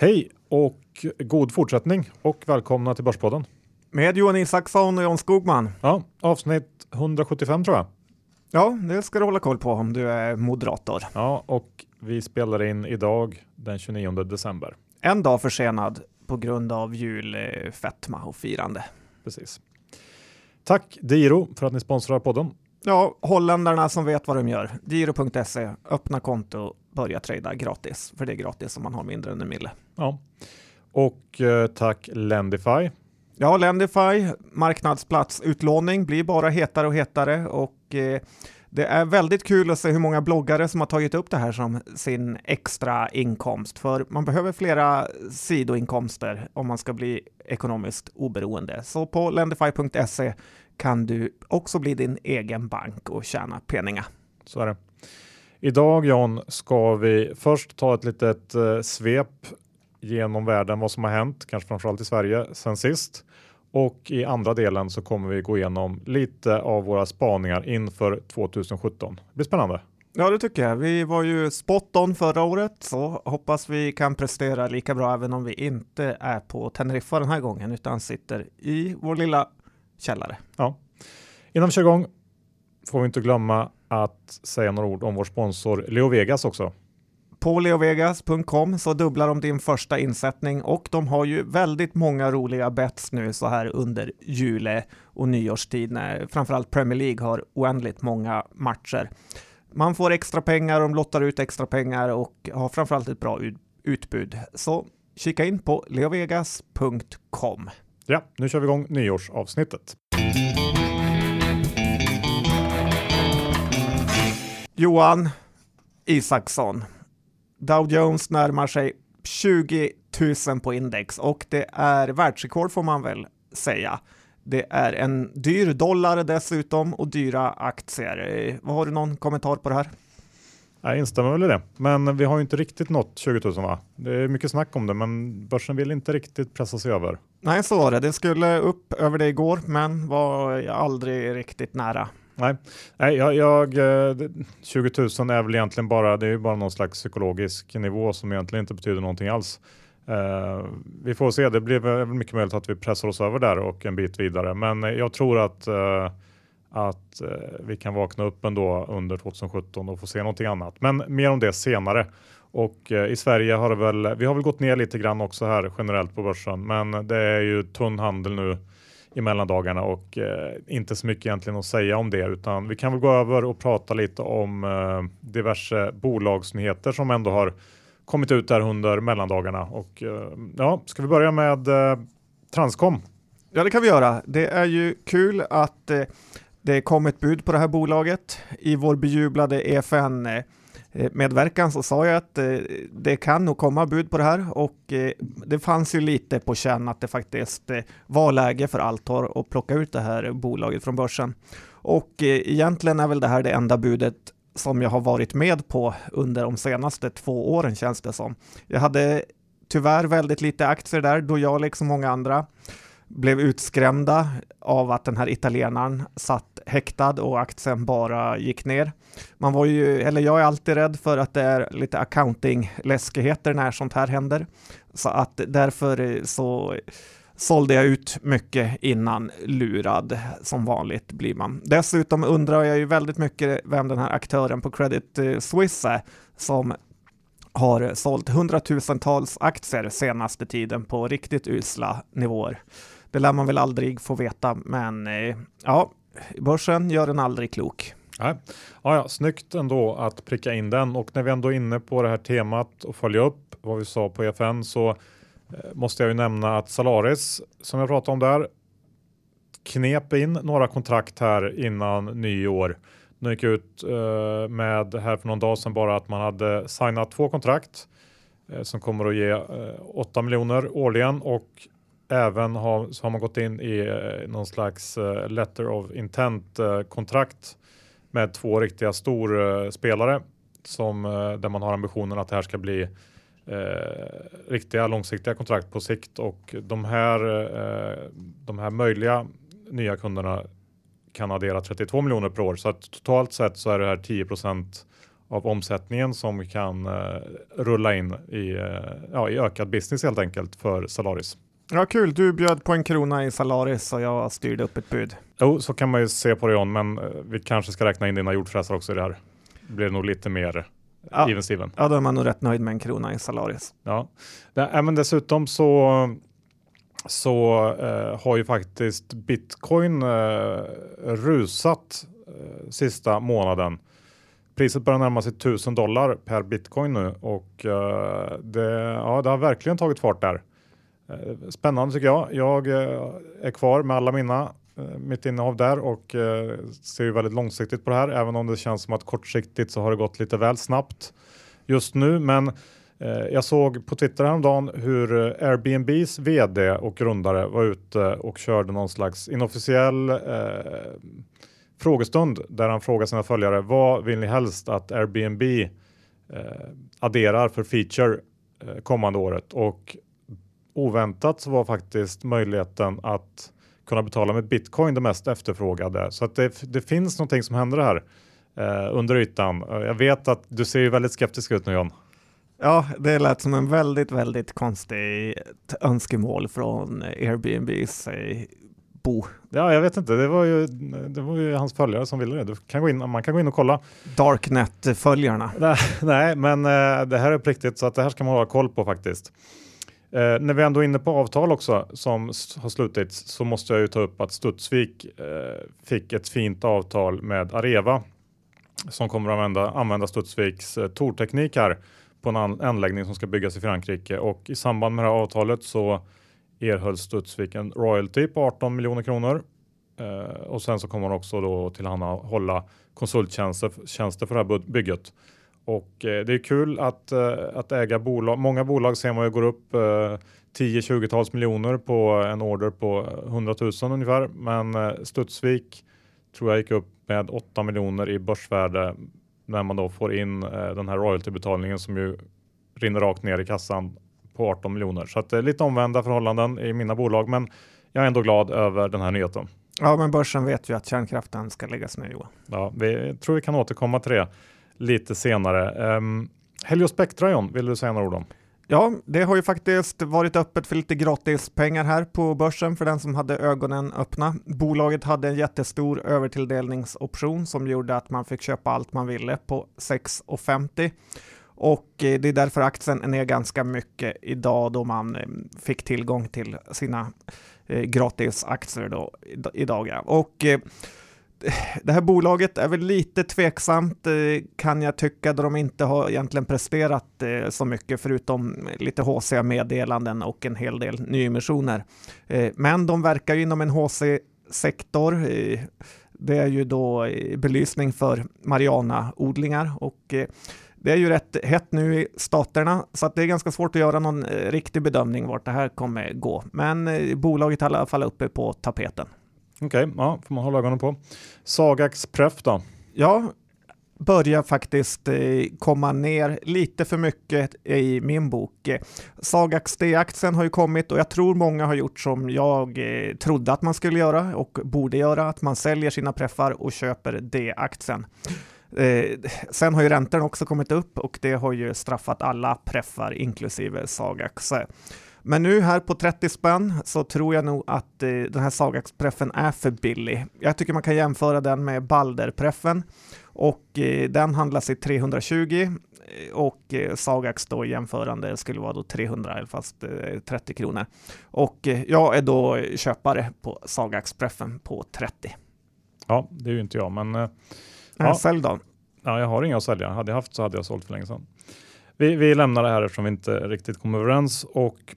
Hej och god fortsättning och välkomna till Börspodden. Med Johan Isaksson och John Skogman. Ja, avsnitt 175 tror jag. Ja, det ska du hålla koll på om du är moderator. Ja, och vi spelar in idag den 29 december. En dag försenad på grund av julfetma och firande. Precis. Tack Diro för att ni sponsrar podden. Ja, holländarna som vet vad de gör. Giro.se, öppna konto, börja trada gratis. För det är gratis om man har mindre än en mille. Ja. Och eh, tack Lendify. Ja, Lendify, marknadsplatsutlåning blir bara hetare och hetare och eh, det är väldigt kul att se hur många bloggare som har tagit upp det här som sin extra inkomst, för man behöver flera sidoinkomster om man ska bli ekonomiskt oberoende. Så på lendify.se kan du också bli din egen bank och tjäna penningar. Så är det. Idag John ska vi först ta ett litet eh, svep genom världen vad som har hänt, kanske framförallt i Sverige sen sist. Och i andra delen så kommer vi gå igenom lite av våra spaningar inför 2017. Det blir spännande. Ja, det tycker jag. Vi var ju spot on förra året, så hoppas vi kan prestera lika bra även om vi inte är på Teneriffa den här gången, utan sitter i vår lilla källare. Ja. Innan vi kör igång får vi inte glömma att säga några ord om vår sponsor Leo Vegas också. På leovegas.com så dubblar de din första insättning och de har ju väldigt många roliga bets nu så här under jule och nyårstid när framförallt Premier League har oändligt många matcher. Man får extra pengar, de lottar ut extra pengar och har framförallt ett bra utbud. Så kika in på leovegas.com. Ja, nu kör vi igång nyårsavsnittet. Johan Isaksson. Dow Jones närmar sig 20 000 på index och det är världsrekord får man väl säga. Det är en dyr dollar dessutom och dyra aktier. Har du någon kommentar på det här? Jag instämmer väl i det, men vi har ju inte riktigt nått 20 000 va? Det är mycket snack om det, men börsen vill inte riktigt pressa sig över. Nej, så var det. Det skulle upp över det igår, men var aldrig riktigt nära. Nej, Nej jag, jag, eh, 20 000 är väl egentligen bara, det är bara någon slags psykologisk nivå som egentligen inte betyder någonting alls. Uh, vi får se, det blir väl mycket möjligt att vi pressar oss över där och en bit vidare. Men eh, jag tror att, uh, att uh, vi kan vakna upp ändå under 2017 och få se någonting annat. Men mer om det senare. Och i Sverige har det väl, vi har väl gått ner lite grann också här generellt på börsen, men det är ju tunn handel nu i mellandagarna och eh, inte så mycket egentligen att säga om det utan vi kan väl gå över och prata lite om eh, diverse bolagsnyheter som ändå har kommit ut där under mellandagarna och eh, ja, ska vi börja med eh, Transcom? Ja, det kan vi göra. Det är ju kul att eh, det kom ett bud på det här bolaget i vår bejublade EFN Eh, Eh, medverkan så sa jag att eh, det kan nog komma bud på det här och eh, det fanns ju lite på känn att det faktiskt var läge för Altor att plocka ut det här bolaget från börsen. Och egentligen är väl det här det enda budet som jag har varit med på under de senaste två åren känns det som. Jag hade tyvärr väldigt lite aktier där då jag liksom många andra blev utskrämda av att den här italienaren satt häktad och aktien bara gick ner. Man var ju, eller jag är alltid rädd för att det är lite accounting-läskigheter när sånt här händer. Så att därför så sålde jag ut mycket innan lurad. Som vanligt blir man. Dessutom undrar jag ju väldigt mycket vem den här aktören på Credit Suisse är som har sålt hundratusentals aktier senaste tiden på riktigt usla nivåer. Det lär man väl aldrig få veta, men eh, ja, börsen gör den aldrig klok. Nej. Ja, ja, snyggt ändå att pricka in den och när vi ändå är inne på det här temat och följa upp vad vi sa på EFN så eh, måste jag ju nämna att Salaris som jag pratade om där knep in några kontrakt här innan nyår. De gick ut eh, med här för någon dag sedan bara att man hade signat två kontrakt som kommer att ge 8 miljoner årligen och även har, så har man gått in i eh, någon slags eh, letter of intent eh, kontrakt med två riktiga storspelare eh, som eh, där man har ambitionen att det här ska bli eh, riktiga långsiktiga kontrakt på sikt och de här, eh, de här möjliga nya kunderna kan addera 32 miljoner per år så att totalt sett så är det här 10% av omsättningen som kan eh, rulla in i, eh, ja, i ökad business helt enkelt för Salaris. Ja, kul. Du bjöd på en krona i Salaris och jag styrde upp ett bud. Jo, så kan man ju se på det John, men eh, vi kanske ska räkna in dina jordfräsar också i det här. Det blir nog lite mer Ja. even Steven. Ja, då är man nog rätt nöjd med en krona i Salaris. Ja, det, äh, men dessutom så så eh, har ju faktiskt bitcoin eh, rusat eh, sista månaden. Priset börjar närma sig 1000 dollar per bitcoin nu och eh, det, ja, det har verkligen tagit fart där. Eh, spännande tycker jag. Jag eh, är kvar med alla mina eh, mitt innehav där och ser ju väldigt långsiktigt på det här, även om det känns som att kortsiktigt så har det gått lite väl snabbt just nu. Men jag såg på Twitter häromdagen hur Airbnbs vd och grundare var ute och körde någon slags inofficiell eh, frågestund där han frågar sina följare vad vill ni helst att Airbnb eh, adderar för feature eh, kommande året och oväntat så var faktiskt möjligheten att kunna betala med bitcoin det mest efterfrågade. Så att det, det finns någonting som händer här eh, under ytan. Eh, Jag vet att du ser ju väldigt skeptisk ut nu John. Ja, det lät som en väldigt, väldigt konstig önskemål från Airbnbs eh, bo. Ja, jag vet inte. Det var ju, det var ju hans följare som ville det. Du kan gå in, man kan gå in och kolla. Darknet-följarna. Nej, nej men eh, det här är på riktigt så att det här ska man ha koll på faktiskt. Eh, när vi ändå är inne på avtal också som har slutits så måste jag ju ta upp att Studsvik eh, fick ett fint avtal med Areva som kommer att använda, använda Studsviks eh, torteknik här på en an- anläggning som ska byggas i Frankrike och i samband med det här avtalet så erhöll Studsvik en royalty på 18 miljoner kronor eh, och sen så kommer man också då tillhandahålla konsulttjänster tjänster för det här bygget. Och eh, det är kul att, eh, att äga bolag. Många bolag ser man ju går upp eh, 10-20-tals miljoner på en order på 100 000 ungefär. Men eh, Studsvik tror jag gick upp med 8 miljoner i börsvärde när man då får in eh, den här royaltybetalningen som ju rinner rakt ner i kassan på 18 miljoner. Så att det är lite omvända förhållanden i mina bolag, men jag är ändå glad över den här nyheten. Ja, men börsen vet ju att kärnkraften ska läggas ner Johan. Ja, vi tror vi kan återkomma till det lite senare. Ehm, um, Heliospectra John, vill du säga några ord om? Ja, det har ju faktiskt varit öppet för lite gratispengar här på börsen för den som hade ögonen öppna. Bolaget hade en jättestor övertilldelningsoption som gjorde att man fick köpa allt man ville på 6,50 och eh, det är därför aktien är ner ganska mycket idag då man eh, fick tillgång till sina eh, gratisaktier då idag. Och det här bolaget är väl lite tveksamt eh, kan jag tycka då de inte har egentligen presterat eh, så mycket förutom lite haussiga meddelanden och en hel del nyemissioner. Eh, men de verkar ju inom en HC-sektor. Det är ju då belysning för Mariana-odlingar och det är ju rätt hett nu i staterna så att det är ganska svårt att göra någon riktig bedömning vart det här kommer gå. Men bolaget är i alla fall uppe på tapeten. Okej, ja, får man hålla ögonen på. Sagax Pref då? Ja, börjar faktiskt eh, komma ner lite för mycket i min bok. Sagax D-aktien har ju kommit och jag tror många har gjort som jag eh, trodde att man skulle göra och borde göra, att man säljer sina preffar och köper D-aktien. Eh, sen har ju räntorna också kommit upp och det har ju straffat alla preffar inklusive Sagax. Men nu här på 30 spänn så tror jag nog att eh, den här Sagax-preffen är för billig. Jag tycker man kan jämföra den med Balder-preffen och eh, den handlas i 320 eh, och eh, Sagax då jämförande skulle vara då 300 fast eh, 30 kronor. Och eh, jag är då köpare på Sagax-preffen på 30. Ja, det är ju inte jag, men eh. Ja. Sälj då. ja, jag har inga att sälja. Hade jag haft så hade jag sålt för länge sedan. Vi, vi lämnar det här eftersom vi inte riktigt kom överens och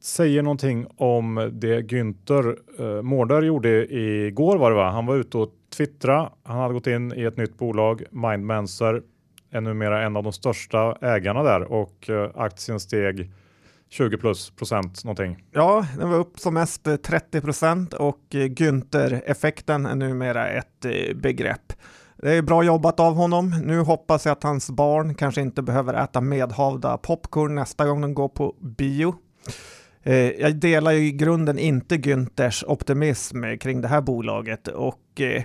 säger någonting om det Günther eh, Mårder gjorde igår var det va? Han var ute och twittra. Han hade gått in i ett nytt bolag, Mindmancer, är numera en av de största ägarna där och eh, aktien steg 20 plus procent någonting. Ja, den var upp som mest 30 procent och eh, Günther-effekten är numera ett eh, begrepp. Det är bra jobbat av honom. Nu hoppas jag att hans barn kanske inte behöver äta medhavda popcorn nästa gång de går på bio. Eh, jag delar ju i grunden inte Günthers optimism kring det här bolaget och eh,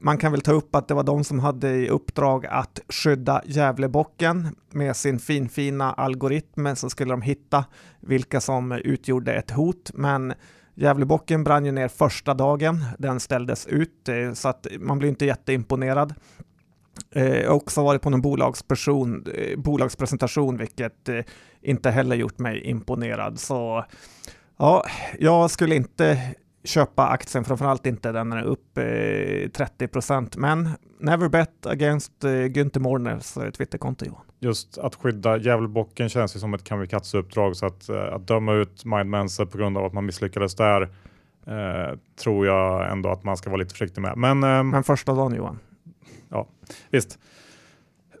man kan väl ta upp att det var de som hade i uppdrag att skydda Gävlebocken med sin finfina algoritm så skulle de hitta vilka som utgjorde ett hot. Men Gävlebocken brann ju ner första dagen. Den ställdes ut eh, så att man blir inte jätteimponerad. Eh, jag har också varit på någon bolagsperson, eh, bolagspresentation, vilket inte heller gjort mig imponerad. Så ja, jag skulle inte köpa aktien, framförallt inte den är upp eh, 30 procent. Men never bet against eh, Günther Morners eh, Twitterkonto Johan. Just att skydda djävulbocken känns ju som ett kamikaze-uppdrag så att, eh, att döma ut Mindmenser på grund av att man misslyckades där eh, tror jag ändå att man ska vara lite försiktig med. Men, eh, Men första dagen Johan? Ja, visst.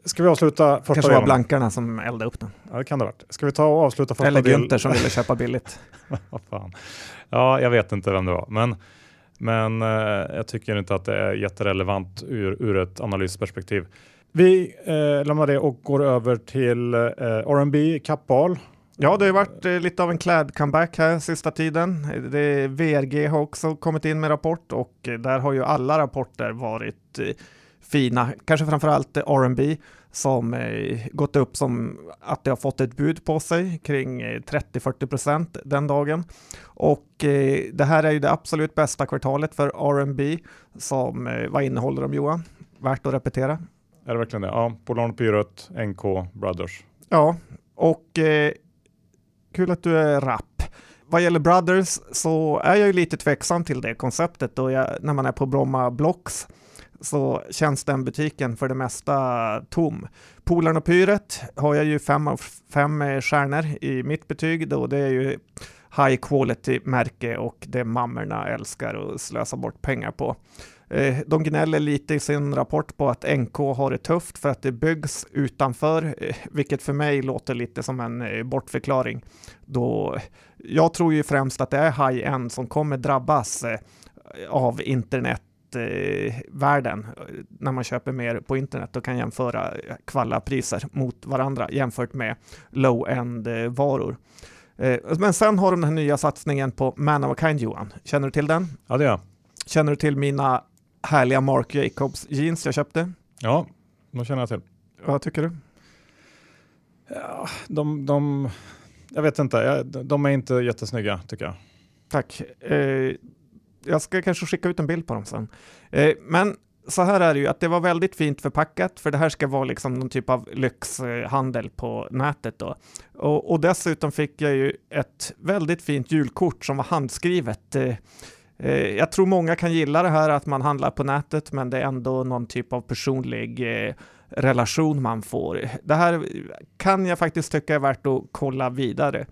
Ska vi avsluta första Kanske var blankarna som eldade upp den. Ja, det kan det ha varit. Ska vi ta och avsluta första Eller Günther del... som ville köpa billigt. ja, jag vet inte vem det var, men, men eh, jag tycker inte att det är jätterelevant ur, ur ett analysperspektiv. Vi eh, lämnar det och går över till eh, R&B Kappahl. Ja, det har varit eh, lite av en kläd-comeback här sista tiden. Det, VRG har också kommit in med rapport och där har ju alla rapporter varit eh, fina, kanske framförallt R&B som eh, gått upp som att det har fått ett bud på sig kring 30-40 eh, procent den dagen. Och eh, det här är ju det absolut bästa kvartalet för R&B som, eh, vad innehåller de Johan? Värt att repetera. Är det verkligen det? Ja, Polarn Pyrot, NK Brothers. Ja, och eh, kul att du är rapp. Vad gäller Brothers så är jag ju lite tveksam till det konceptet då jag, när man är på Bromma Blocks så känns den butiken för det mesta tom. Polarn och Pyret har jag ju fem av fem eh, stjärnor i mitt betyg då det är ju high quality märke och det mammorna älskar att slösa bort pengar på. Eh, de gnäller lite i sin rapport på att NK har det tufft för att det byggs utanför, eh, vilket för mig låter lite som en bortförklaring. Då jag tror ju främst att det är high-end som kommer drabbas av internet världen när man köper mer på internet och kan jämföra kvallapriser mot varandra jämfört med low-end varor. Men sen har de den här nya satsningen på Man of a Kind Johan. Känner du till den? Ja, det gör jag. Känner du till mina härliga Marc Jacobs jeans jag köpte? Ja, de känner jag till. Vad tycker du? Ja, de, de, jag vet inte, de är inte jättesnygga tycker jag. Tack. Eh, jag ska kanske skicka ut en bild på dem sen. Eh, men så här är det ju att det var väldigt fint förpackat, för det här ska vara liksom någon typ av lyxhandel på nätet då. Och, och dessutom fick jag ju ett väldigt fint julkort som var handskrivet. Eh, eh jag tror många kan gilla det här att man handlar på nätet, men det är ändå någon typ av personlig eh, relation man får. Det här kan jag faktiskt tycka är värt att kolla vidare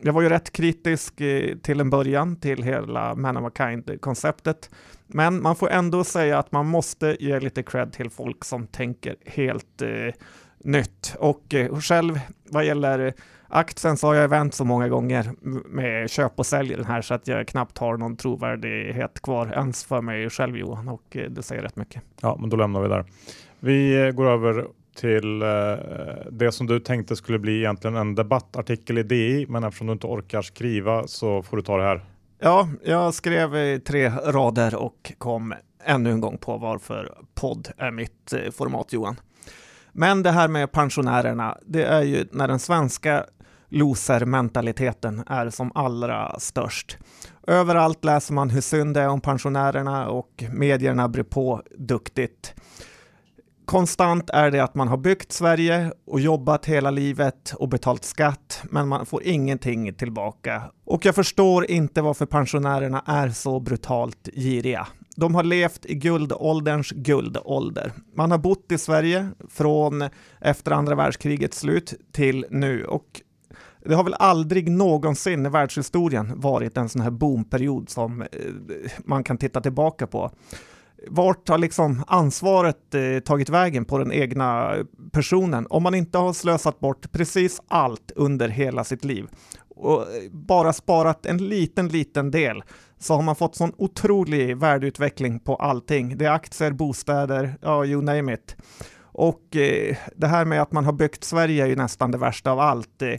jag var ju rätt kritisk eh, till en början till hela Man of a Kind-konceptet. Men man får ändå säga att man måste ge lite cred till folk som tänker helt eh, nytt. Och eh, själv, vad gäller aktien så har jag vänt så många gånger med köp och sälj den här så att jag knappt har någon trovärdighet kvar ens för mig själv Johan och eh, det säger rätt mycket. Ja, men då lämnar vi där. Vi eh, går över till eh, det som du tänkte skulle bli egentligen en debattartikel i DI, men eftersom du inte orkar skriva så får du ta det här. Ja, jag skrev tre rader och kom ännu en gång på varför podd är mitt eh, format, Johan. Men det här med pensionärerna, det är ju när den svenska loser-mentaliteten är som allra störst. Överallt läser man hur synd det är om pensionärerna och medierna bryr på duktigt. Konstant är det att man har byggt Sverige och jobbat hela livet och betalt skatt, men man får ingenting tillbaka. Och jag förstår inte varför pensionärerna är så brutalt giriga. De har levt i guldålderns guldålder. Man har bott i Sverige från efter andra världskrigets slut till nu och det har väl aldrig någonsin i världshistorien varit en sån här boomperiod som eh, man kan titta tillbaka på vart har liksom ansvaret eh, tagit vägen på den egna personen om man inte har slösat bort precis allt under hela sitt liv och bara sparat en liten, liten del så har man fått sån otrolig värdeutveckling på allting. Det är aktier, bostäder, ja, you name it. Och eh, det här med att man har byggt Sverige är ju nästan det värsta av allt. Eh,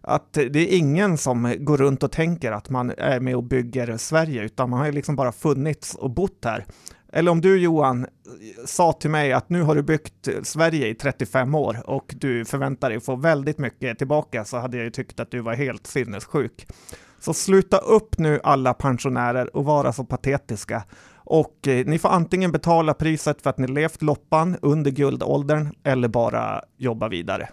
att det är ingen som går runt och tänker att man är med och bygger Sverige, utan man har ju liksom bara funnits och bott här. Eller om du Johan sa till mig att nu har du byggt Sverige i 35 år och du förväntar dig få väldigt mycket tillbaka så hade jag ju tyckt att du var helt sinnessjuk. Så sluta upp nu alla pensionärer och vara så patetiska. Och eh, ni får antingen betala priset för att ni levt loppan under guldåldern eller bara jobba vidare.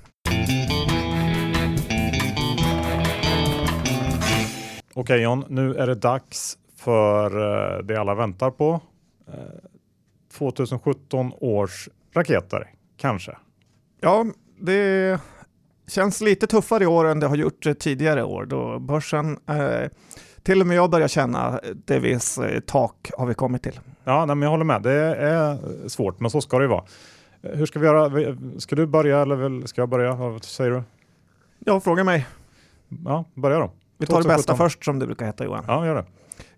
Okej John, nu är det dags för eh, det alla väntar på. 2017 eh, års raketer, kanske? Ja, det känns lite tuffare i år än det har gjort tidigare år då börsen eh, till och med jag börjar känna det viss eh, tak har vi kommit till. Ja, nej, men jag håller med. Det är svårt, men så ska det ju vara. Hur ska vi göra? Ska du börja eller ska jag börja? Vad säger du? Ja, fråga mig. Ja, börja då. Vi tar det bästa först som det brukar heta Johan. Ja, gör det.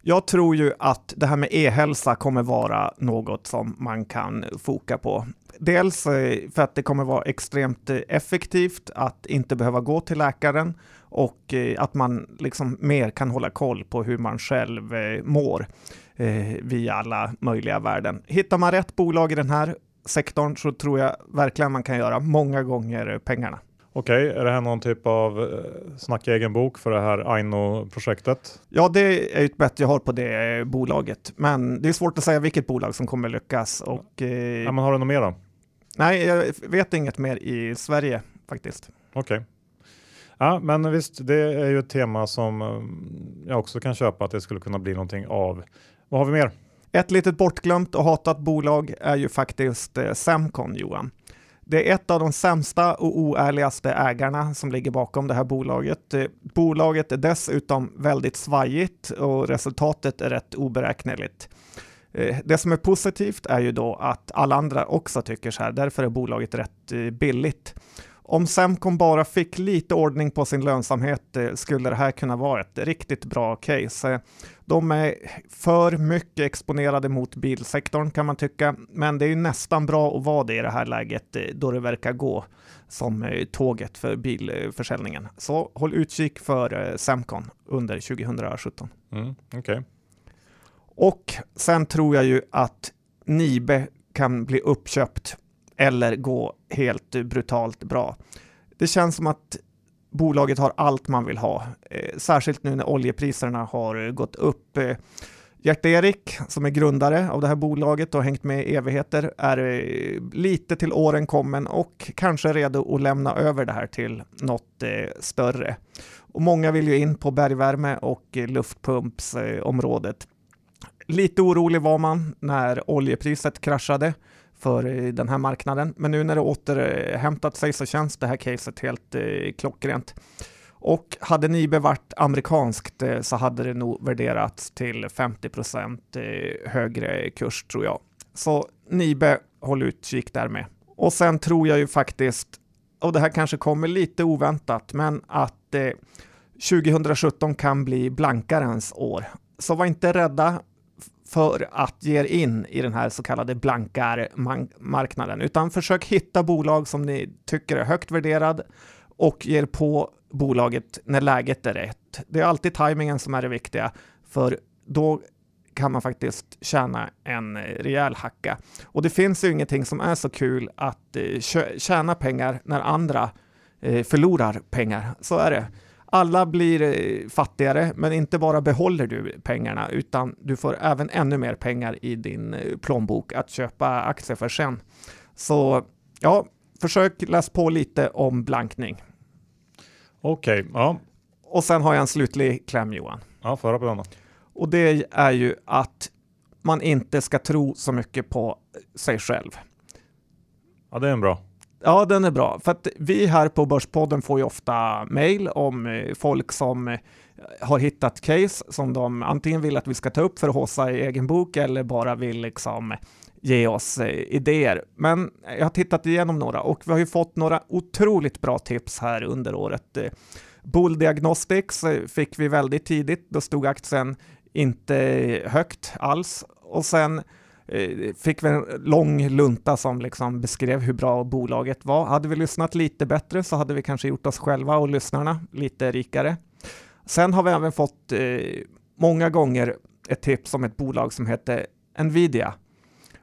Jag tror ju att det här med e-hälsa kommer vara något som man kan foka på. Dels eh, för att det kommer vara extremt eh, effektivt att inte behöva gå till läkaren och eh, att man liksom mer kan hålla koll på hur man själv mår via alla möjliga värden. Hittar man rätt bolag i den här sektorn så tror jag verkligen man kan göra många gånger pengarna. Okej, okay, är det här någon typ av eh, snacka egen bok för det här Aino-projektet? Ja, det är ett bett jag har på det eh, bolaget, men det är svårt att säga vilket bolag som kommer lyckas. Och, eh, ja, men har du något mer då? Nej, jag vet inget mer i Sverige faktiskt. Okej. Okay. Ja, men visst, det är ju ett tema som eh, jag också kan köpa att det skulle kunna bli någonting av. Vad har vi mer? Ett litet bortglömt och hatat bolag är ju faktiskt Semcon, Johan. Det är ett av de sämsta och oärligaste ägarna som ligger bakom det här bolaget. Eh, bolaget är dessutom väldigt svajigt och resultatet är rätt oberäkneligt. Eh, det som är positivt är ju då att alla andra också tycker så här, därför är bolaget rätt eh, billigt. Om Semcon bara fick lite ordning på sin lönsamhet eh, skulle det här kunna vara ett riktigt bra case. De är för mycket exponerade mot bilsektorn kan man tycka, men det är ju nästan bra att vara det i det här läget eh, då det verkar gå som eh, tåget för bilförsäljningen. Så håll utkik för Semcon under 2017. Mm, okay. Och sen tror jag ju att Nibe kan bli uppköpt eller gå helt brutalt bra. Det känns som att bolaget har allt man vill ha, eh, särskilt nu när oljepriserna har gått upp. Eh, Gert-Erik, som är grundare av det här bolaget och hängt med i evigheter, är eh, lite till åren kommen och kanske redo att lämna över det här till något större. Och många vill ju in på bergvärme och luftpumpsområdet. Lite orolig var man när oljepriset kraschade för eh, den här marknaden. Men nu när det återhämtat sig så känns det här caset helt eh, klockrent. Och hade Nibe varit amerikanskt eh, så hade det nog värderats till 50 eh, högre kurs tror jag. Så Nibe, håll utkik där med. Och sen tror jag ju faktiskt, och det här kanske kommer lite oväntat, men att eh, 2017 kan bli blankarens år. Så var inte rädda för att ge er in i den här så kallade blankarmarknaden, utan försök hitta bolag som ni tycker är högt värderad och ger på bolaget när läget är rätt. Det är alltid tajmingen som är det viktiga, för då kan man faktiskt tjäna en rejäl hacka. Och det finns ju ingenting som är så kul att eh, tjäna pengar när andra eh, förlorar pengar. Så är det. Alla blir eh, fattigare, men inte bara behåller du pengarna, utan du får även ännu mer pengar i din eh, plånbok att köpa aktier för sen. Så ja, försök läs på lite om blankning. Okej, okay, ja. Och sen har jag en slutlig kläm Johan. Ja, föra på den Och det är ju att man inte ska tro så mycket på sig själv. Ja, det är en bra. Ja, den är bra. För att vi här på Börspodden får ju ofta mejl om eh, folk som eh, har hittat case som de antingen vill att vi ska ta upp för att håsa i egen bok eller bara vill liksom ge oss eh, idéer. Men jag har tittat igenom några och vi har ju fått några otroligt bra tips här under året. Bull Diagnostics fick vi väldigt tidigt. Då stod aktien inte högt alls och sen Eh, fick vi en lång lunta som liksom beskrev hur bra bolaget var. Hade vi lyssnat lite bättre så hade vi kanske gjort oss själva och lyssnarna lite rikare. Sen har vi även fått eh, många gånger ett tips om ett bolag som heter Nvidia.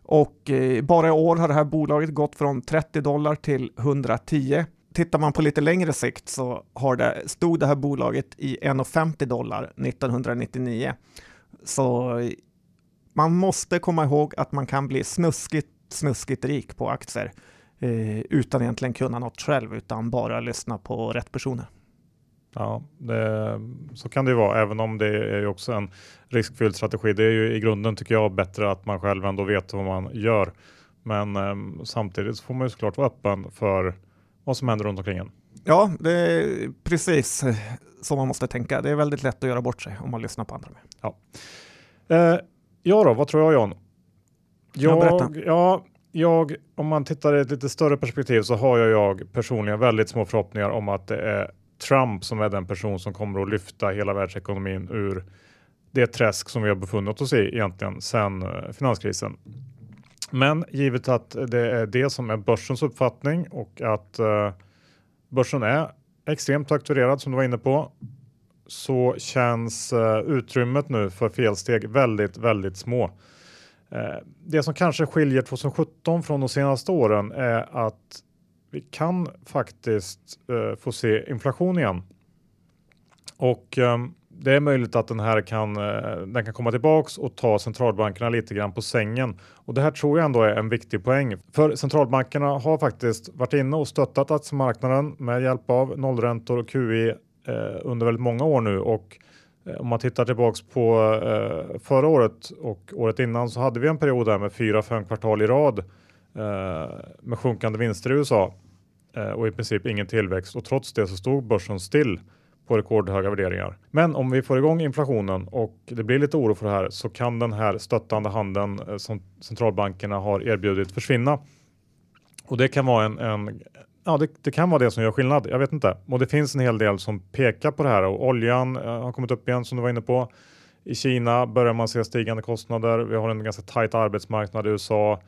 Och eh, bara i år har det här bolaget gått från 30 dollar till 110. Tittar man på lite längre sikt så har det, stod det här bolaget i 1,50 dollar 1999. Så man måste komma ihåg att man kan bli snuskigt, snuskigt rik på aktier eh, utan egentligen kunna något själv, utan bara lyssna på rätt personer. Ja, det, så kan det ju vara, även om det är ju också en riskfylld strategi. Det är ju i grunden tycker jag bättre att man själv ändå vet vad man gör. Men eh, samtidigt får man ju såklart vara öppen för vad som händer runt omkring en. Ja, det är precis så man måste tänka. Det är väldigt lätt att göra bort sig om man lyssnar på andra. Ja. Eh, Ja då, vad tror jag John? Jag, ja, jag, om man tittar i ett lite större perspektiv så har jag, jag personligen väldigt små förhoppningar om att det är Trump som är den person som kommer att lyfta hela världsekonomin ur det träsk som vi har befunnit oss i egentligen sedan eh, finanskrisen. Men givet att det är det som är börsens uppfattning och att uh, börsen är extremt akturerad som du var inne på så känns eh, utrymmet nu för felsteg väldigt, väldigt små. Eh, det som kanske skiljer 2017 från de senaste åren är att vi kan faktiskt eh, få se inflation igen. Och ehm, det är möjligt att den här kan, den kan komma tillbaks och ta centralbankerna lite grann på sängen. Och det här tror jag ändå är en viktig poäng. För centralbankerna har faktiskt varit inne och stöttat aktiemarknaden med hjälp av nollräntor och QE Eh, under väldigt många år nu och eh, om man tittar tillbaks på eh, förra året och året innan så hade vi en period där med fyra, fem kvartal i rad eh, med sjunkande vinster i USA eh, och i princip ingen tillväxt och trots det så stod börsen still på rekordhöga värderingar. Men om vi får igång inflationen och det blir lite oro för det här så kan den här stöttande handeln eh, som centralbankerna har erbjudit försvinna. Och det kan vara en, en, ja, det, det, kan vara det som gör skillnad. Jag vet inte. Och det finns en hel del som pekar på det här och oljan eh, har kommit upp igen som du var inne på. I Kina börjar man se stigande kostnader. Vi har en ganska tajt arbetsmarknad i USA.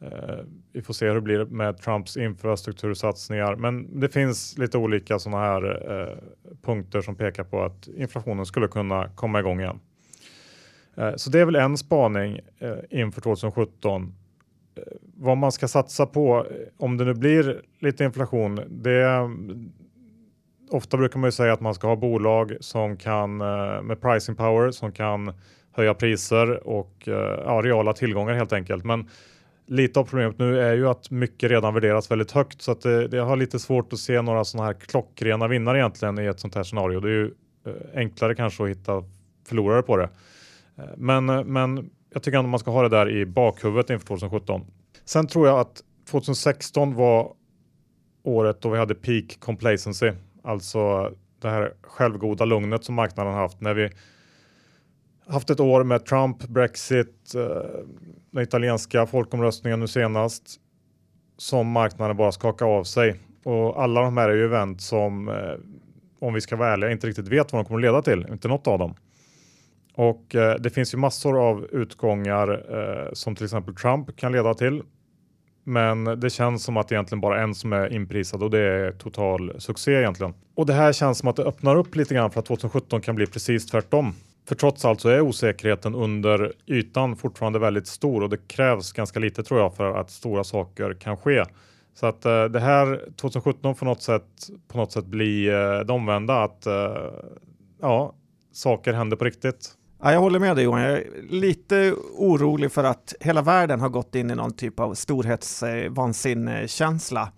Eh, vi får se hur det blir med Trumps infrastruktursatsningar, men det finns lite olika sådana här eh, punkter som pekar på att inflationen skulle kunna komma igång igen. Eh, så det är väl en spaning eh, inför 2017 Eh, vad man ska satsa på eh, om det nu blir lite inflation. Det, ofta brukar man ju säga att man ska ha bolag som kan eh, med pricing power som kan höja priser och ja, reala tillgångar helt enkelt. Men lite av problemet nu är ju att mycket redan värderas väldigt högt så att det, det har lite svårt att se några sådana här klockrena vinnare egentligen i ett sånt här scenario. Det är ju enklare kanske att hitta förlorare på det. Men, men jag tycker ändå man ska ha det där i bakhuvudet inför 2017. Sen tror jag att 2016 var året då vi hade peak complacency, alltså det här självgoda lugnet som marknaden haft när vi haft ett år med Trump, Brexit, eh, den italienska folkomröstningen nu senast som marknaden bara skakar av sig. Och alla de här är ju event som, eh, om vi ska vara ärliga, inte riktigt vet vad de kommer leda till. Inte något av dem. Och eh, det finns ju massor av utgångar eh, som till exempel Trump kan leda till. Men det känns som att det egentligen bara en som är inprisad och det är total succé egentligen. Och det här känns som att det öppnar upp lite grann för att 2017 kan bli precis tvärtom. För trots allt så är osäkerheten under ytan fortfarande väldigt stor och det krävs ganska lite tror jag för att stora saker kan ske. Så att eh, det här 2017 får något sätt, på något sätt bli eh, det omvända att eh, ja, saker händer på riktigt. Ja, jag håller med dig Johan. Jag är lite orolig för att hela världen har gått in i någon typ av storhetsvansinnekänsla.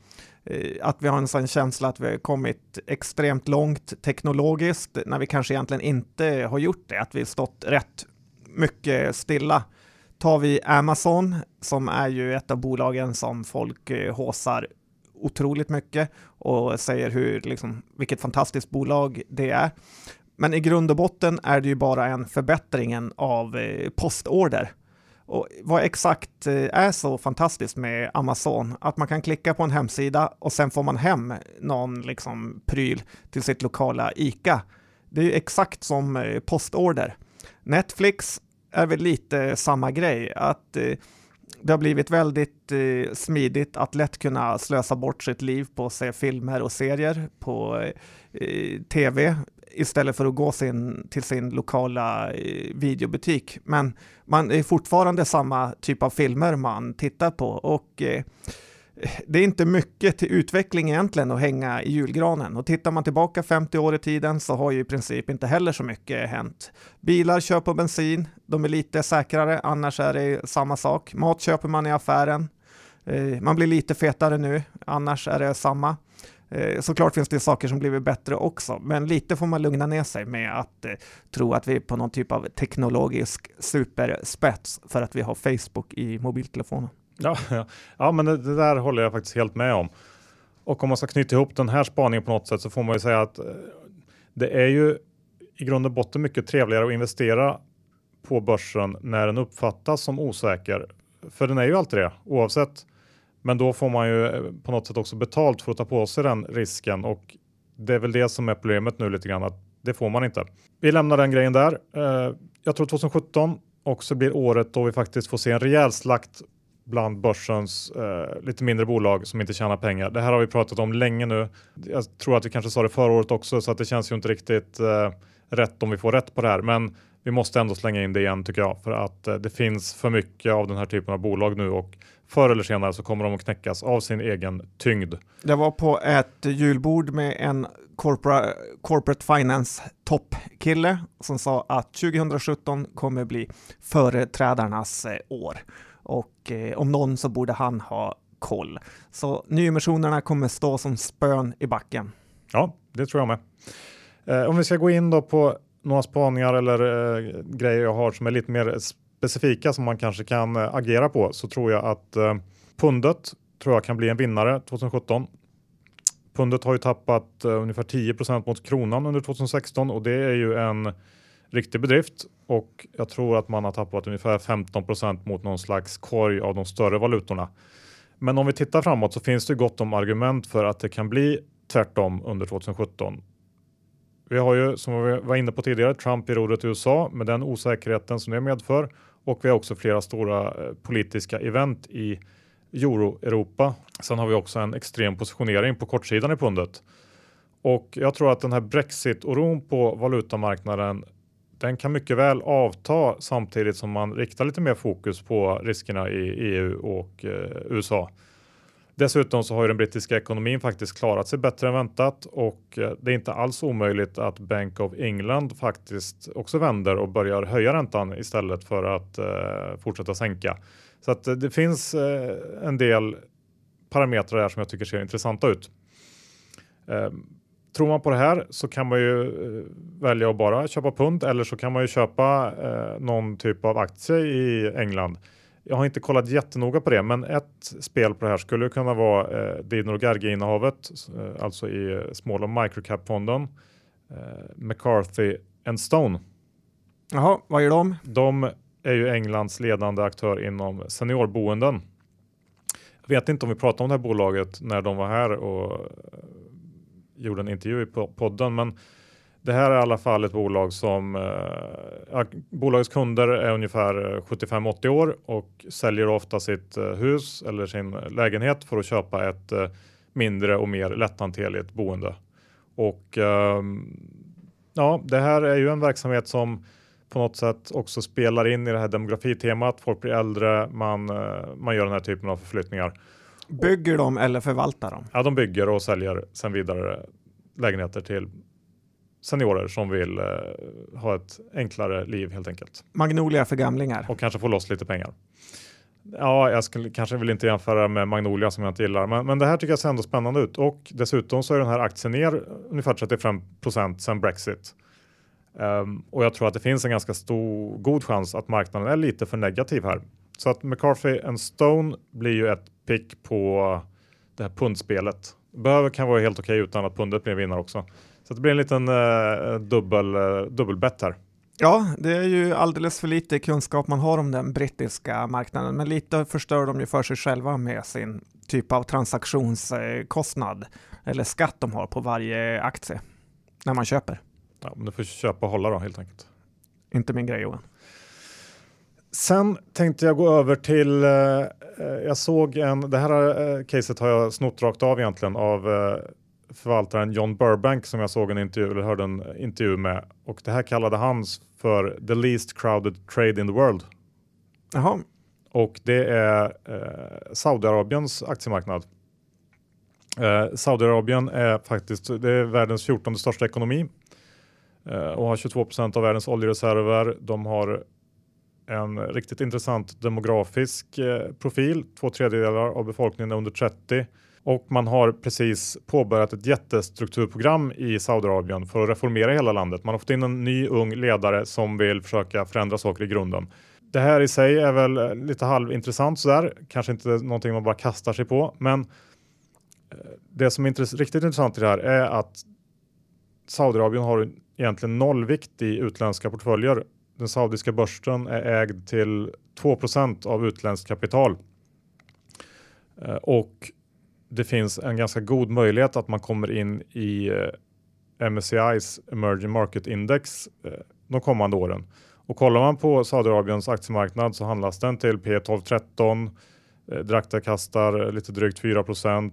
Eh, att vi har en sån känsla att vi har kommit extremt långt teknologiskt när vi kanske egentligen inte har gjort det. Att vi stått rätt mycket stilla. Tar vi Amazon som är ju ett av bolagen som folk eh, håsar otroligt mycket och säger hur, liksom, vilket fantastiskt bolag det är. Men i grund och botten är det ju bara en förbättring av eh, postorder. Och vad exakt eh, är så fantastiskt med Amazon? Att man kan klicka på en hemsida och sen får man hem någon liksom pryl till sitt lokala ICA. Det är ju exakt som eh, postorder. Netflix är väl lite samma grej, att det har blivit väldigt smidigt att lätt kunna slösa bort sitt liv på att se filmer och serier på tv istället för att gå sin, till sin lokala eh, videobutik. Men man är fortfarande samma typ av filmer man tittar på och eh, det är inte mycket till utveckling egentligen att hänga i julgranen. Och tittar man tillbaka 50 år i tiden så har ju i princip inte heller så mycket hänt. Bilar kör på bensin, de är lite säkrare, annars är det samma sak. Mat köper man i affären. Eh, man blir lite fetare nu, annars är det samma. Eh, såklart finns det saker som blivit bättre också, men lite får man lugna ner sig med att eh, tro att vi är på någon typ av teknologisk superspets för att vi har Facebook i mobiltelefonen. Ja, ja. ja men det, det, där håller jag faktiskt helt med om. Och om man ska knyta ihop den här spaningen på något sätt så får man ju säga att eh, det är ju i grund och botten mycket trevligare att investera på börsen när den uppfattas som osäker. För den är ju alltid det oavsett. Men då får man ju eh, på något sätt också betalt för att ta på sig den risken och det är väl det som är problemet nu lite grann att det får man inte. Vi lämnar den grejen där. Eh, jag tror 2017 också blir året då vi faktiskt får se en rejäl slakt bland börsens eh, lite mindre bolag som inte tjänar pengar. Det här har vi pratat om länge nu. Jag tror att vi kanske sa det förra året också så att det känns ju inte riktigt eh, rätt om vi får rätt på det här. Men vi måste ändå slänga in det igen tycker jag för att eh, det finns för mycket av den här typen av bolag nu och förr eller senare så kommer de att knäckas av sin egen tyngd. Det var på ett julbord med en corpora, corporate finance toppkille som sa att 2017 kommer bli företrädarnas eh, år och eh, om någon så borde han ha koll. Så nyemissionerna kommer stå som spön i backen. Ja, det tror jag med. Eh, om vi ska gå in då på några spaningar eller eh, grejer jag har som är lite mer specifika som man kanske kan eh, agera på så tror jag att eh, pundet tror jag kan bli en vinnare 2017. Pundet har ju tappat eh, ungefär 10% mot kronan under 2016 och det är ju en riktig bedrift och jag tror att man har tappat ungefär 15% mot någon slags korg av de större valutorna. Men om vi tittar framåt så finns det gott om argument för att det kan bli tvärtom under 2017. Vi har ju som vi var inne på tidigare Trump i rodret i USA med den osäkerheten som det medför och vi har också flera stora eh, politiska event i euro-Europa. Sen har vi också en extrem positionering på kortsidan i pundet. Och jag tror att den här Brexit-oron på valutamarknaden den kan mycket väl avta samtidigt som man riktar lite mer fokus på riskerna i EU och eh, USA. Dessutom så har ju den brittiska ekonomin faktiskt klarat sig bättre än väntat och eh, det är inte alls omöjligt att Bank of England faktiskt också vänder och börjar höja räntan istället för att eh, fortsätta sänka. Så att eh, det finns eh, en del parametrar här som jag tycker ser intressanta ut. Eh, Tror man på det här så kan man ju eh, välja att bara köpa pund eller så kan man ju köpa eh, någon typ av aktie i England. Jag har inte kollat jättenoga på det, men ett spel på det här skulle kunna vara eh, Dino Gerge-innehavet, eh, alltså i eh, small och microcap-fonden. Eh, McCarthy and Stone. Jaha, vad gör de? De är ju Englands ledande aktör inom seniorboenden. Jag vet inte om vi pratade om det här bolaget när de var här och gjorde en intervju i podden. Men det här är i alla fall ett bolag som eh, bolagets kunder är ungefär 75-80 år och säljer ofta sitt eh, hus eller sin lägenhet för att köpa ett eh, mindre och mer lätthanterligt boende. Och eh, ja, det här är ju en verksamhet som på något sätt också spelar in i det här demografitemat. Folk blir äldre, man, eh, man gör den här typen av förflyttningar. Bygger de eller förvaltar de? Ja, de bygger och säljer sen vidare lägenheter till seniorer som vill eh, ha ett enklare liv helt enkelt. Magnolia för gamlingar. Och kanske få loss lite pengar. Ja, jag skulle kanske vill inte jämföra med Magnolia som jag inte gillar, men, men det här tycker jag ser ändå spännande ut och dessutom så är den här aktien ner ungefär 35% sedan Brexit. Um, och jag tror att det finns en ganska stor god chans att marknaden är lite för negativ här. Så att McCarthy and Stone blir ju ett pick på det här pundspelet. Behöver kan vara helt okej utan att pundet blir vinnare också. Så det blir en liten uh, dubbel, uh, dubbelbett här. Ja, det är ju alldeles för lite kunskap man har om den brittiska marknaden, men lite förstör de ju för sig själva med sin typ av transaktionskostnad eller skatt de har på varje aktie när man köper. Ja, men du får köpa och hålla då helt enkelt. Inte min grej Johan. Sen tänkte jag gå över till, eh, jag såg en, det här eh, caset har jag snott rakt av egentligen av eh, förvaltaren John Burbank som jag såg en intervju, eller hörde en intervju med och det här kallade han för the least crowded trade in the world. Jaha. Och det är eh, Saudiarabiens aktiemarknad. Eh, Saudiarabien är faktiskt det är världens 14 största ekonomi eh, och har 22% av världens oljereserver. De har en riktigt intressant demografisk eh, profil. Två tredjedelar av befolkningen är under 30 och man har precis påbörjat ett jättestrukturprogram i Saudiarabien för att reformera hela landet. Man har fått in en ny ung ledare som vill försöka förändra saker i grunden. Det här i sig är väl eh, lite halvintressant sådär, kanske inte någonting man bara kastar sig på, men eh, det som är intress riktigt intressant i det här är att Saudiarabien har egentligen nollvikt i utländska portföljer. Den saudiska börsen är ägd till 2% av utländskt kapital. Eh, och det finns en ganska god möjlighet att man kommer in i eh, MSCI's Emerging Market Index eh, de kommande åren. Och kollar man på Saudiarabiens aktiemarknad så handlas den till P12-13, eh, Drakta kastar eh, lite drygt 4%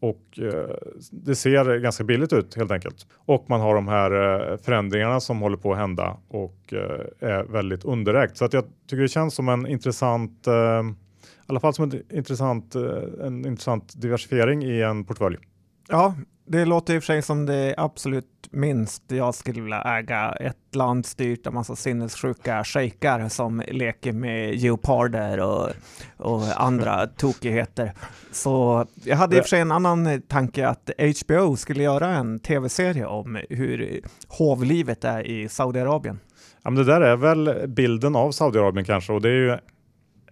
och eh, det ser ganska billigt ut helt enkelt. Och man har de här eh, förändringarna som håller på att hända och eh, är väldigt underägt. Så att jag tycker det känns som en intressant eh, alla fall som en intressant, eh, en intressant diversifiering i en portfölj. Ja, det låter i och för sig som det absolut minst jag skulle vilja äga ett land styrt av massa sinnessjuka shejkar som leker med geoparder och, och andra tokigheter. Så jag hade i och för sig en annan tanke att HBO skulle göra en tv-serie om hur hovlivet är i Saudiarabien. Ja, men det där är väl bilden av Saudiarabien kanske och det är ju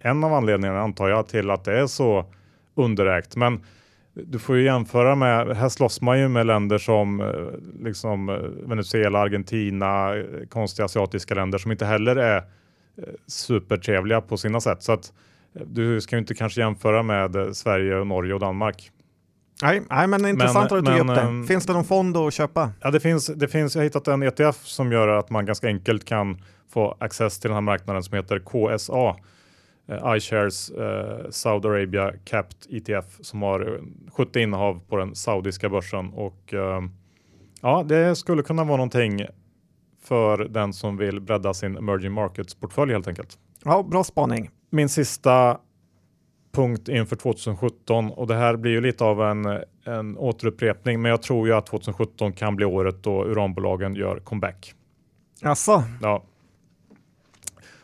en av anledningarna antar jag till att det är så underägt. Men du får ju jämföra med, här slåss man ju med länder som eh, liksom eh, Venezuela, Argentina, eh, konstiga asiatiska länder som inte heller är supertrevliga på sina sätt. Så att du ska ju inte kanske jämföra med Sverige, Norge och Danmark. Nej, nej men intressant men, att du tog upp det. Finns det någon fond att köpa? Ja, det finns. Det finns. Jag har hittat en ETF som gör att man ganska enkelt kan få access till den här marknaden som heter KSA iShares eh, Saudi Arabia Capped ETF som har 70 innehav på den saudiska börsen och eh, ja, det skulle kunna vara någonting för den som vill bredda sin emerging markets portfölj helt enkelt. Ja, bra spaning. Min sista punkt inför 2017 och det här blir ju lite av en, en återupprepning, men jag tror ju att 2017 kan bli året då uranbolagen gör comeback. Alltså. Ja,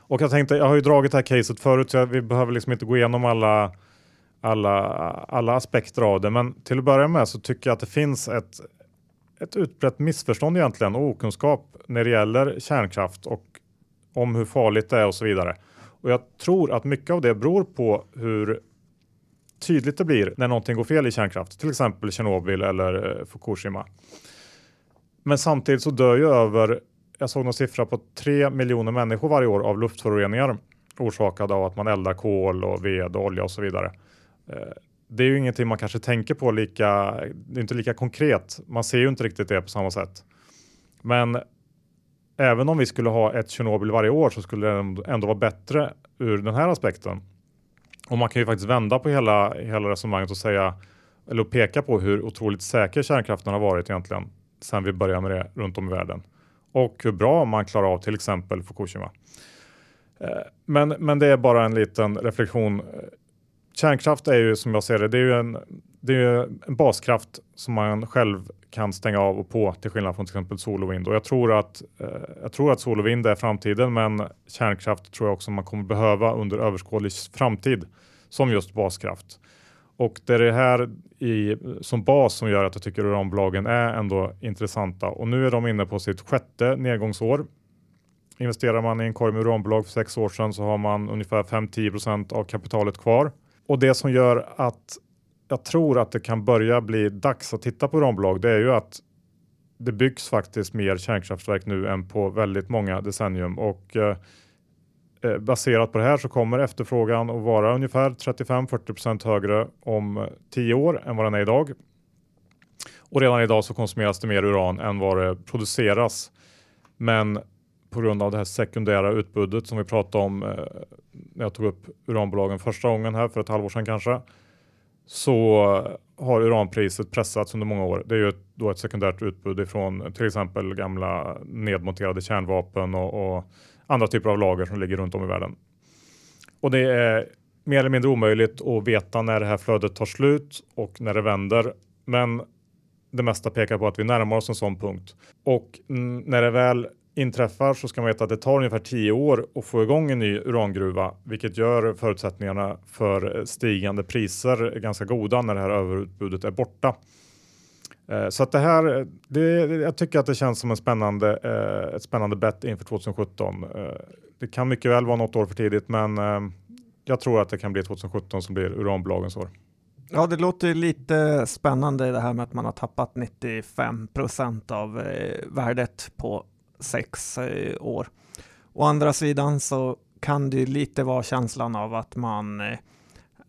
och jag tänkte, jag har ju dragit det här caset förut så vi behöver liksom inte gå igenom alla, alla, alla aspekter av det. Men till att börja med så tycker jag att det finns ett, ett utbrett missförstånd egentligen och okunskap när det gäller kärnkraft och om hur farligt det är och så vidare. Och jag tror att mycket av det beror på hur tydligt det blir när någonting går fel i kärnkraft, till exempel Tjernobyl eller eh, Fukushima. Men samtidigt så dör ju över jag såg någon siffra på 3 miljoner människor varje år av luftföroreningar orsakade av att man eldar kol och ved och olja och så vidare. Eh, det är ju ingenting man kanske tänker på lika, det är inte lika konkret. Man ser ju inte riktigt det på samma sätt. Men även om vi skulle ha ett Tjernobyl varje år så skulle det ändå vara bättre ur den här aspekten. Och man kan ju faktiskt vända på hela, hela resonemanget och säga eller peka på hur otroligt säker kärnkraften har varit egentligen sedan vi började med det runt om i världen och hur bra man klarar av till exempel Fukushima. Eh, men, men det är bara en liten reflektion. Kärnkraft är ju som jag ser det, det är ju en, det är en baskraft som man själv kan stänga av och på till skillnad från till exempel sol och vind. Och jag tror att, eh, jag tror att sol och vind är framtiden, men kärnkraft tror jag också man kommer behöva under överskådlig framtid som just baskraft. Och det är det här i, som bas som gör att jag tycker uranbolagen är ändå intressanta. Och nu är de inne på sitt sjätte nedgångsår. Investerar man i en korg med uranbolag för sex år sedan så har man ungefär 5-10 av kapitalet kvar. Och det som gör att jag tror att det kan börja bli dags att titta på uranbolag det är ju att det byggs faktiskt mer kärnkraftverk nu än på väldigt många decennium och eh, Eh, Eh, baserat på det här så kommer efterfrågan att vara ungefär 35-40% högre om 10 år än vad den är idag. Och redan idag så konsumeras det mer uran än vad det produceras. Men på grund av det här sekundära utbudet som vi pratade om eh, när jag tog upp uranbolagen första gången här för ett halvår sedan kanske. Så har uranpriset pressats under många år. Det är ju ett, då ett sekundärt utbud ifrån till exempel gamla nedmonterade kärnvapen och, och andra typer av lager som ligger runt om i världen. Och det är mer eller mindre omöjligt att veta när det här flödet tar slut och när det vänder. Men det mesta pekar på att vi närmar oss en sån punkt. Och när det väl inträffar så ska man veta att det tar ungefär tio år att få igång en ny urangruva, vilket gör förutsättningarna för stigande priser ganska goda när det här överutbudet är borta. Eh, så att det här, det, jag tycker att det känns som en spännande, eh, ett spännande bett inför 2017. Eh, det kan mycket väl vara något år för tidigt, men jag tror att det kan bli 2017 som blir uranbolagens år. Ja, det låter lite spännande det här med att man har tappat 95 procent av värdet på sex år. Å andra sidan så kan det lite vara känslan av att man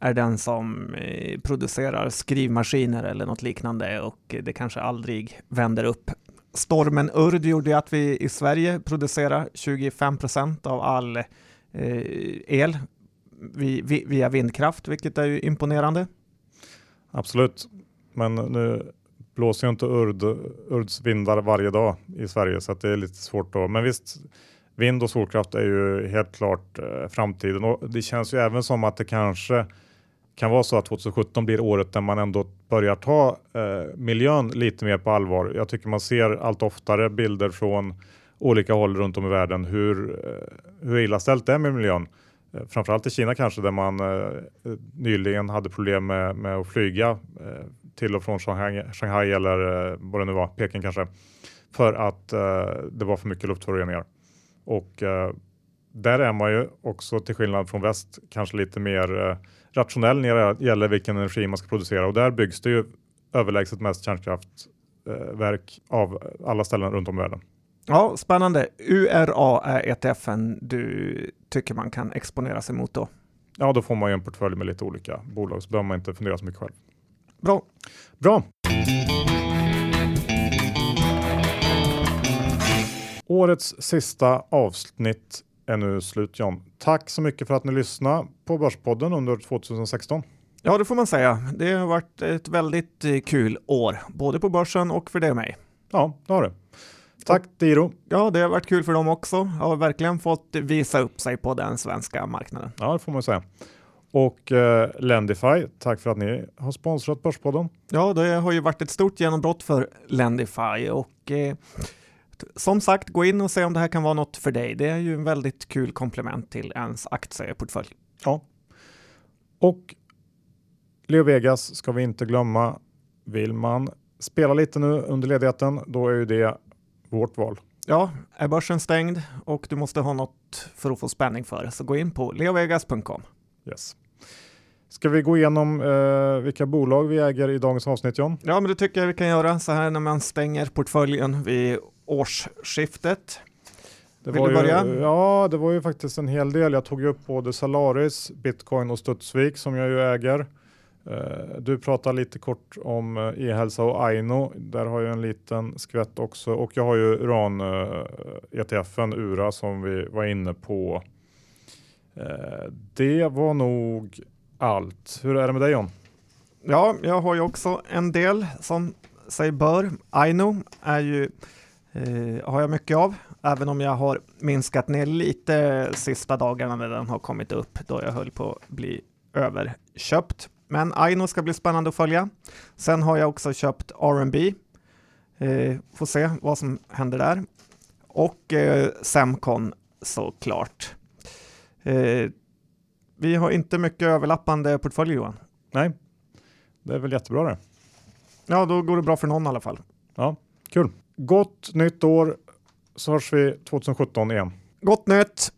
är den som eh, producerar skrivmaskiner eller något liknande och det kanske aldrig vänder upp. Stormen Urd gjorde att vi i Sverige producerar 25 procent av all eh, el via vindkraft, vilket är ju imponerande. Absolut, men nu blåser ju inte Urd, Urds vindar varje dag i Sverige så att det är lite svårt då. Men visst, vind och solkraft är ju helt klart eh, framtiden och det känns ju även som att det kanske kan vara så att 2017 blir året där man ändå börjar ta eh, miljön lite mer på allvar. Jag tycker man ser allt oftare bilder från olika håll runt om i världen hur, eh, hur illa ställt det är med miljön. Eh, framförallt i Kina kanske där man eh, nyligen hade problem med, med att flyga eh, till och från Shanghai, Shanghai eller eh, vad det nu var, Peking kanske, för att eh, det var för mycket luftföroreningar. Och eh, där är man ju också till skillnad från väst kanske lite mer rationell när det gäller vilken energi man ska producera och där byggs det ju överlägset mest kärnkraftverk av alla ställen runt om i världen. Ja, spännande. URA är ETFen du tycker man kan exponera sig mot då? Ja, då får man ju en portfölj med lite olika bolag så behöver man inte fundera så mycket själv. Bra. Bra. Årets sista avsnitt är nu slut John. Tack så mycket för att ni lyssnade på Börspodden under 2016. Ja, det får man säga. Det har varit ett väldigt eh, kul år, både på börsen och för dig och mig. Ja, det har det. Tack Diro. Ja, det har varit kul för dem också. Har verkligen fått visa upp sig på den svenska marknaden. Ja, det får man säga. Och eh, Lendify, tack för att ni har sponsrat Börspodden. Ja, det har ju varit ett stort genombrott för Lendify och eh, som sagt, gå in och se om det här kan vara något för dig. Det är ju en väldigt kul komplement till ens aktieportfölj. Ja. Och Leo Vegas ska vi inte glömma. Vill man spela lite nu under ledigheten, då är ju det vårt val. Ja, är börsen stängd och du måste ha något för att få spänning för, så gå in på leovegas.com. Yes. Ska vi gå igenom eh, vilka bolag vi äger i dagens avsnitt John? Ja, men det tycker jag vi kan göra så här när man stänger portföljen vid årsskiftet. Det Vill du börja? Ju, ja, det var ju faktiskt en hel del. Jag tog upp både Salaris, Bitcoin och Studsvik som jag ju äger. Uh, du pratar lite kort om uh, e-hälsa och Aino. Där har jag en liten skvätt också och jag har ju uran ETFen URA som vi var inne på. det var nog allt. Hur är det med dig John? Ja, jag har ju också en del som sig bör. Aino är ju eh, har jag mycket av, även om jag har minskat ner lite sista dagarna när den har kommit upp då jag höll på att bli överköpt. Men Aino ska bli spännande att följa. Sen har jag också köpt R&B. Eh, får se vad som händer där. Och eh, Semcon såklart. Eh, vi har inte mycket överlappande portföljer Johan. Nej, det är väl jättebra det. Ja, då går det bra för någon i alla fall. Ja, kul. Gott nytt år så hörs vi 2017 igen. Gott nytt!